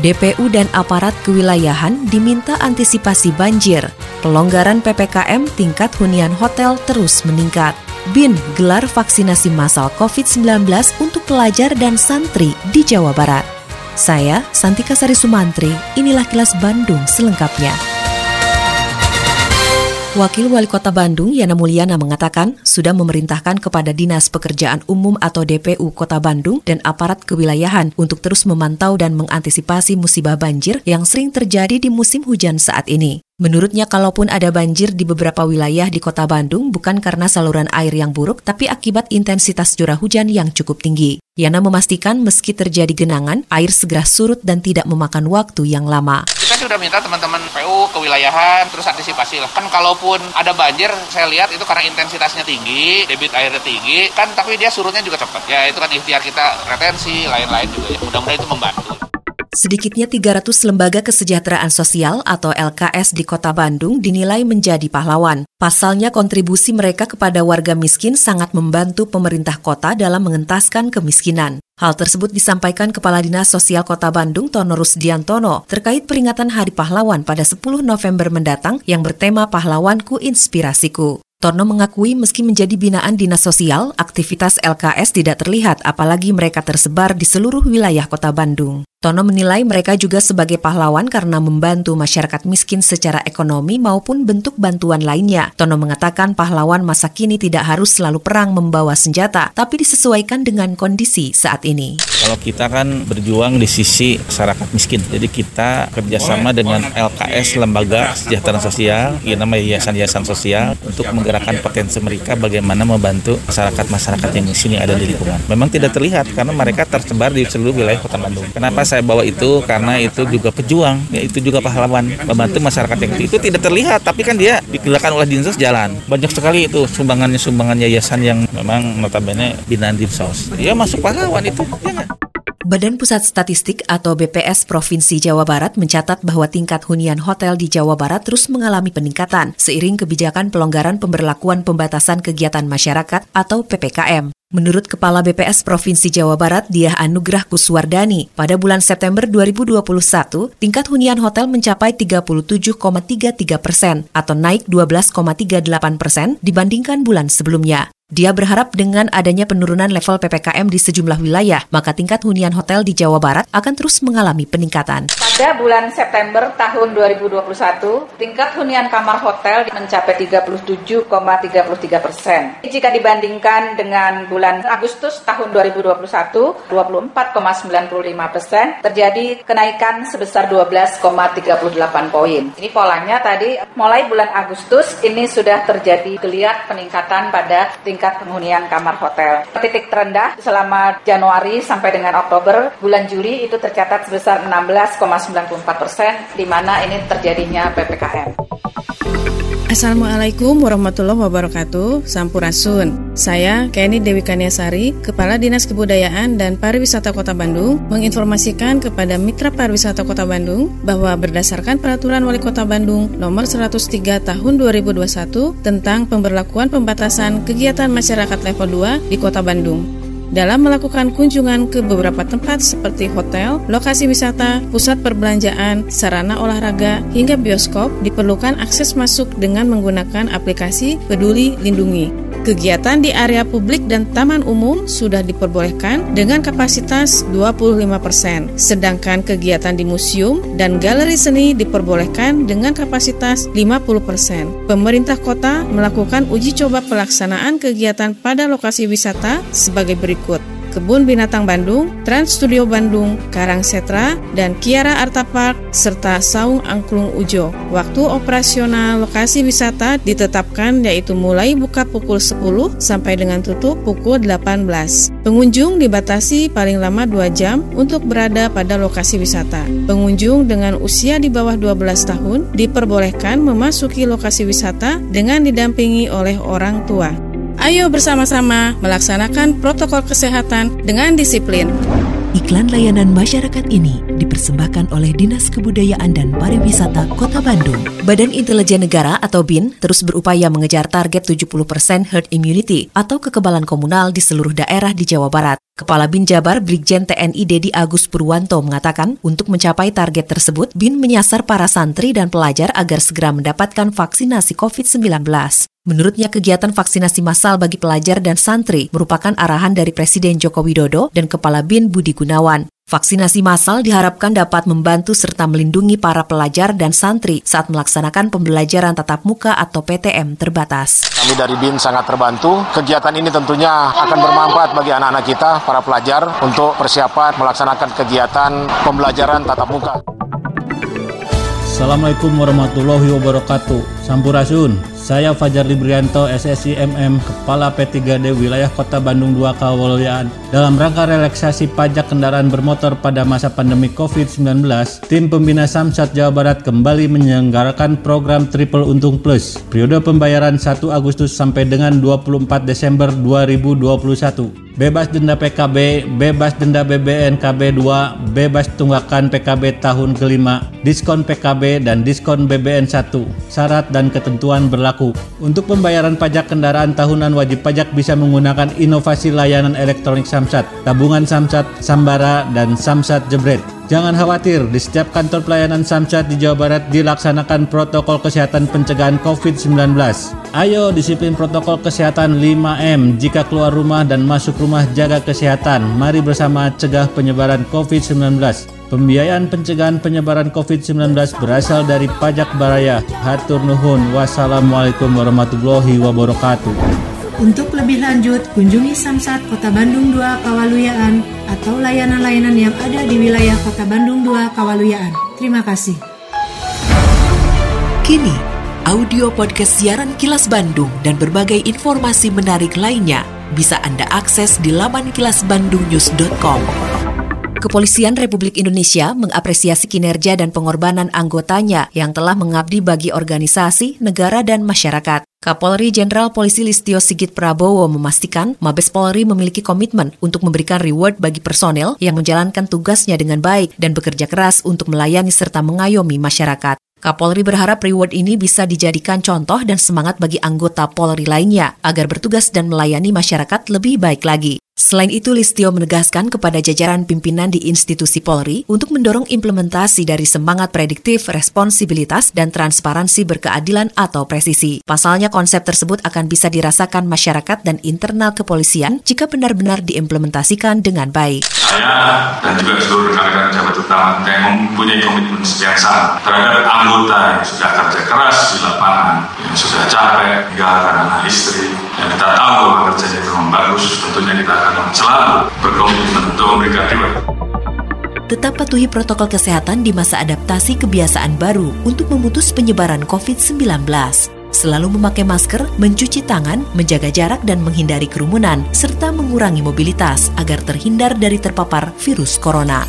DPU dan aparat kewilayahan diminta antisipasi banjir. Pelonggaran PPKM tingkat hunian hotel terus meningkat. BIN gelar vaksinasi massal COVID-19 untuk pelajar dan santri di Jawa Barat. Saya, Santika Sari Sumantri, inilah kilas Bandung selengkapnya. Wakil Wali Kota Bandung, Yana Mulyana mengatakan sudah memerintahkan kepada Dinas Pekerjaan Umum atau DPU Kota Bandung dan aparat kewilayahan untuk terus memantau dan mengantisipasi musibah banjir yang sering terjadi di musim hujan saat ini. Menurutnya, kalaupun ada banjir di beberapa wilayah di kota Bandung bukan karena saluran air yang buruk, tapi akibat intensitas curah hujan yang cukup tinggi. Yana memastikan meski terjadi genangan, air segera surut dan tidak memakan waktu yang lama. Kita sudah minta teman-teman PU kewilayahan terus antisipasi lah. Kan kalaupun ada banjir, saya lihat itu karena intensitasnya tinggi, debit airnya tinggi, kan tapi dia surutnya juga cepat. Ya itu kan ikhtiar kita retensi, lain-lain juga ya. Mudah-mudahan itu membantu. Sedikitnya 300 lembaga kesejahteraan sosial atau LKS di kota Bandung dinilai menjadi pahlawan. Pasalnya kontribusi mereka kepada warga miskin sangat membantu pemerintah kota dalam mengentaskan kemiskinan. Hal tersebut disampaikan Kepala Dinas Sosial Kota Bandung Tono Rusdiantono terkait peringatan Hari Pahlawan pada 10 November mendatang yang bertema Pahlawanku Inspirasiku. Tono mengakui meski menjadi binaan dinas sosial, aktivitas LKS tidak terlihat apalagi mereka tersebar di seluruh wilayah kota Bandung. Tono menilai mereka juga sebagai pahlawan karena membantu masyarakat miskin secara ekonomi maupun bentuk bantuan lainnya. Tono mengatakan pahlawan masa kini tidak harus selalu perang membawa senjata, tapi disesuaikan dengan kondisi saat ini. Kalau kita kan berjuang di sisi masyarakat miskin, jadi kita kerjasama dengan LKS Lembaga Kesejahteraan Sosial, yang namanya Yayasan-Yayasan Sosial, untuk menggerakkan potensi mereka bagaimana membantu masyarakat-masyarakat yang di sini ada di lingkungan. Memang tidak terlihat karena mereka tersebar di seluruh wilayah Kota Bandung. Kenapa saya bawa itu karena itu juga pejuang, ya itu juga pahlawan membantu masyarakat yang itu. Itu tidak terlihat, tapi kan dia digerakkan oleh dinsos jalan. Banyak sekali itu sumbangannya sumbangan yayasan yang memang notabene binaan dinsos. Dia masuk pahlawan itu, ya Badan Pusat Statistik atau BPS Provinsi Jawa Barat mencatat bahwa tingkat hunian hotel di Jawa Barat terus mengalami peningkatan seiring kebijakan pelonggaran pemberlakuan pembatasan kegiatan masyarakat atau PPKM. Menurut Kepala BPS Provinsi Jawa Barat, Diah Anugrah Kuswardani, pada bulan September 2021, tingkat hunian hotel mencapai 37,33 persen atau naik 12,38 persen dibandingkan bulan sebelumnya. Dia berharap dengan adanya penurunan level PPKM di sejumlah wilayah, maka tingkat hunian hotel di Jawa Barat akan terus mengalami peningkatan. Pada bulan September tahun 2021, tingkat hunian kamar hotel mencapai 37,33 persen. Jika dibandingkan dengan bulan Agustus tahun 2021, 24,95 persen, terjadi kenaikan sebesar 12,38 poin. Ini polanya tadi, mulai bulan Agustus ini sudah terjadi geliat peningkatan pada tingkat tingkat penghunian kamar hotel. Titik terendah selama Januari sampai dengan Oktober, bulan Juli itu tercatat sebesar 16,94 persen, di mana ini terjadinya PPKM. Assalamualaikum warahmatullahi wabarakatuh. Sampurasun. Saya Kenny Dewi Kaniasari Kepala Dinas Kebudayaan dan Pariwisata Kota Bandung Menginformasikan kepada Mitra Pariwisata Kota Bandung Bahwa berdasarkan Peraturan Wali Kota Bandung Nomor 103 Tahun 2021 Tentang pemberlakuan pembatasan kegiatan masyarakat level 2 di Kota Bandung dalam melakukan kunjungan ke beberapa tempat seperti hotel, lokasi wisata, pusat perbelanjaan, sarana olahraga, hingga bioskop diperlukan akses masuk dengan menggunakan aplikasi Peduli Lindungi. Kegiatan di area publik dan taman umum sudah diperbolehkan dengan kapasitas 25%, sedangkan kegiatan di museum dan galeri seni diperbolehkan dengan kapasitas 50%. Pemerintah kota melakukan uji coba pelaksanaan kegiatan pada lokasi wisata sebagai berikut. Kebun Binatang Bandung, Trans Studio Bandung, Karang Setra, dan Kiara Arta Park, serta Saung Angklung Ujo. Waktu operasional lokasi wisata ditetapkan yaitu mulai buka pukul 10 sampai dengan tutup pukul 18. Pengunjung dibatasi paling lama 2 jam untuk berada pada lokasi wisata. Pengunjung dengan usia di bawah 12 tahun diperbolehkan memasuki lokasi wisata dengan didampingi oleh orang tua. Ayo bersama-sama melaksanakan protokol kesehatan dengan disiplin. Iklan layanan masyarakat ini dipersembahkan oleh Dinas Kebudayaan dan Pariwisata Kota Bandung. Badan Intelijen Negara atau BIN terus berupaya mengejar target 70% herd immunity atau kekebalan komunal di seluruh daerah di Jawa Barat. Kepala BIN Jabar Brigjen TNI Dedi Agus Purwanto mengatakan, untuk mencapai target tersebut, BIN menyasar para santri dan pelajar agar segera mendapatkan vaksinasi COVID-19. Menurutnya kegiatan vaksinasi massal bagi pelajar dan santri merupakan arahan dari Presiden Joko Widodo dan Kepala BIN Budi Gunawan. Vaksinasi massal diharapkan dapat membantu serta melindungi para pelajar dan santri saat melaksanakan pembelajaran tatap muka atau PTM terbatas. Kami dari BIN sangat terbantu. Kegiatan ini tentunya akan bermanfaat bagi anak-anak kita, para pelajar, untuk persiapan melaksanakan kegiatan pembelajaran tatap muka. Assalamualaikum warahmatullahi wabarakatuh. Sampurasun. Saya Fajar Librianto, SSI MM, Kepala P3D Wilayah Kota Bandung 2 Kawalyaan. Dalam rangka relaksasi pajak kendaraan bermotor pada masa pandemi COVID-19, tim pembina Samsat Jawa Barat kembali menyelenggarakan program Triple Untung Plus. Periode pembayaran 1 Agustus sampai dengan 24 Desember 2021 bebas denda PKB, bebas denda BBN KB2, bebas tunggakan PKB tahun kelima, diskon PKB dan diskon BBN 1. Syarat dan ketentuan berlaku. Untuk pembayaran pajak kendaraan tahunan wajib pajak bisa menggunakan inovasi layanan elektronik Samsat, tabungan Samsat, Sambara, dan Samsat Jebret. Jangan khawatir, di setiap kantor pelayanan Samsat di Jawa Barat dilaksanakan protokol kesehatan pencegahan COVID-19. Ayo disiplin protokol kesehatan 5M jika keluar rumah dan masuk rumah jaga kesehatan. Mari bersama cegah penyebaran COVID-19. Pembiayaan pencegahan penyebaran COVID-19 berasal dari pajak baraya. Hatur nuhun. Wassalamualaikum warahmatullahi wabarakatuh. Untuk lebih lanjut, kunjungi Samsat Kota Bandung 2 Kawaluyaan atau layanan-layanan yang ada di wilayah Kota Bandung 2 Kawaluyaan. Terima kasih. Kini, audio podcast siaran Kilas Bandung dan berbagai informasi menarik lainnya bisa Anda akses di laman kilasbandungnews.com. Kepolisian Republik Indonesia mengapresiasi kinerja dan pengorbanan anggotanya yang telah mengabdi bagi organisasi, negara, dan masyarakat. Kapolri Jenderal Polisi Listio Sigit Prabowo memastikan Mabes Polri memiliki komitmen untuk memberikan reward bagi personel yang menjalankan tugasnya dengan baik dan bekerja keras untuk melayani serta mengayomi masyarakat. Kapolri berharap reward ini bisa dijadikan contoh dan semangat bagi anggota Polri lainnya agar bertugas dan melayani masyarakat lebih baik lagi. Selain itu, Listio menegaskan kepada jajaran pimpinan di institusi Polri untuk mendorong implementasi dari semangat prediktif, responsibilitas, dan transparansi berkeadilan atau presisi. Pasalnya, konsep tersebut akan bisa dirasakan masyarakat dan internal kepolisian jika benar-benar diimplementasikan dengan baik. Saya dan juga seluruh rekan-rekan jabat utama yang mempunyai komitmen yang sama terhadap anggota yang sudah kerja keras di lapangan, yang sudah capek, meninggalkan anak istri, dan kita tahu bahwa kerjanya memang bagus, tentunya kita akan selalu berkomitmen untuk memberikan reward. Tetap patuhi protokol kesehatan di masa adaptasi kebiasaan baru untuk memutus penyebaran COVID-19 selalu memakai masker, mencuci tangan, menjaga jarak dan menghindari kerumunan, serta mengurangi mobilitas agar terhindar dari terpapar virus corona.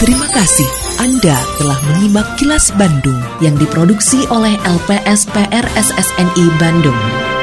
Terima kasih Anda telah menyimak kilas Bandung yang diproduksi oleh LPSPR SSNI Bandung.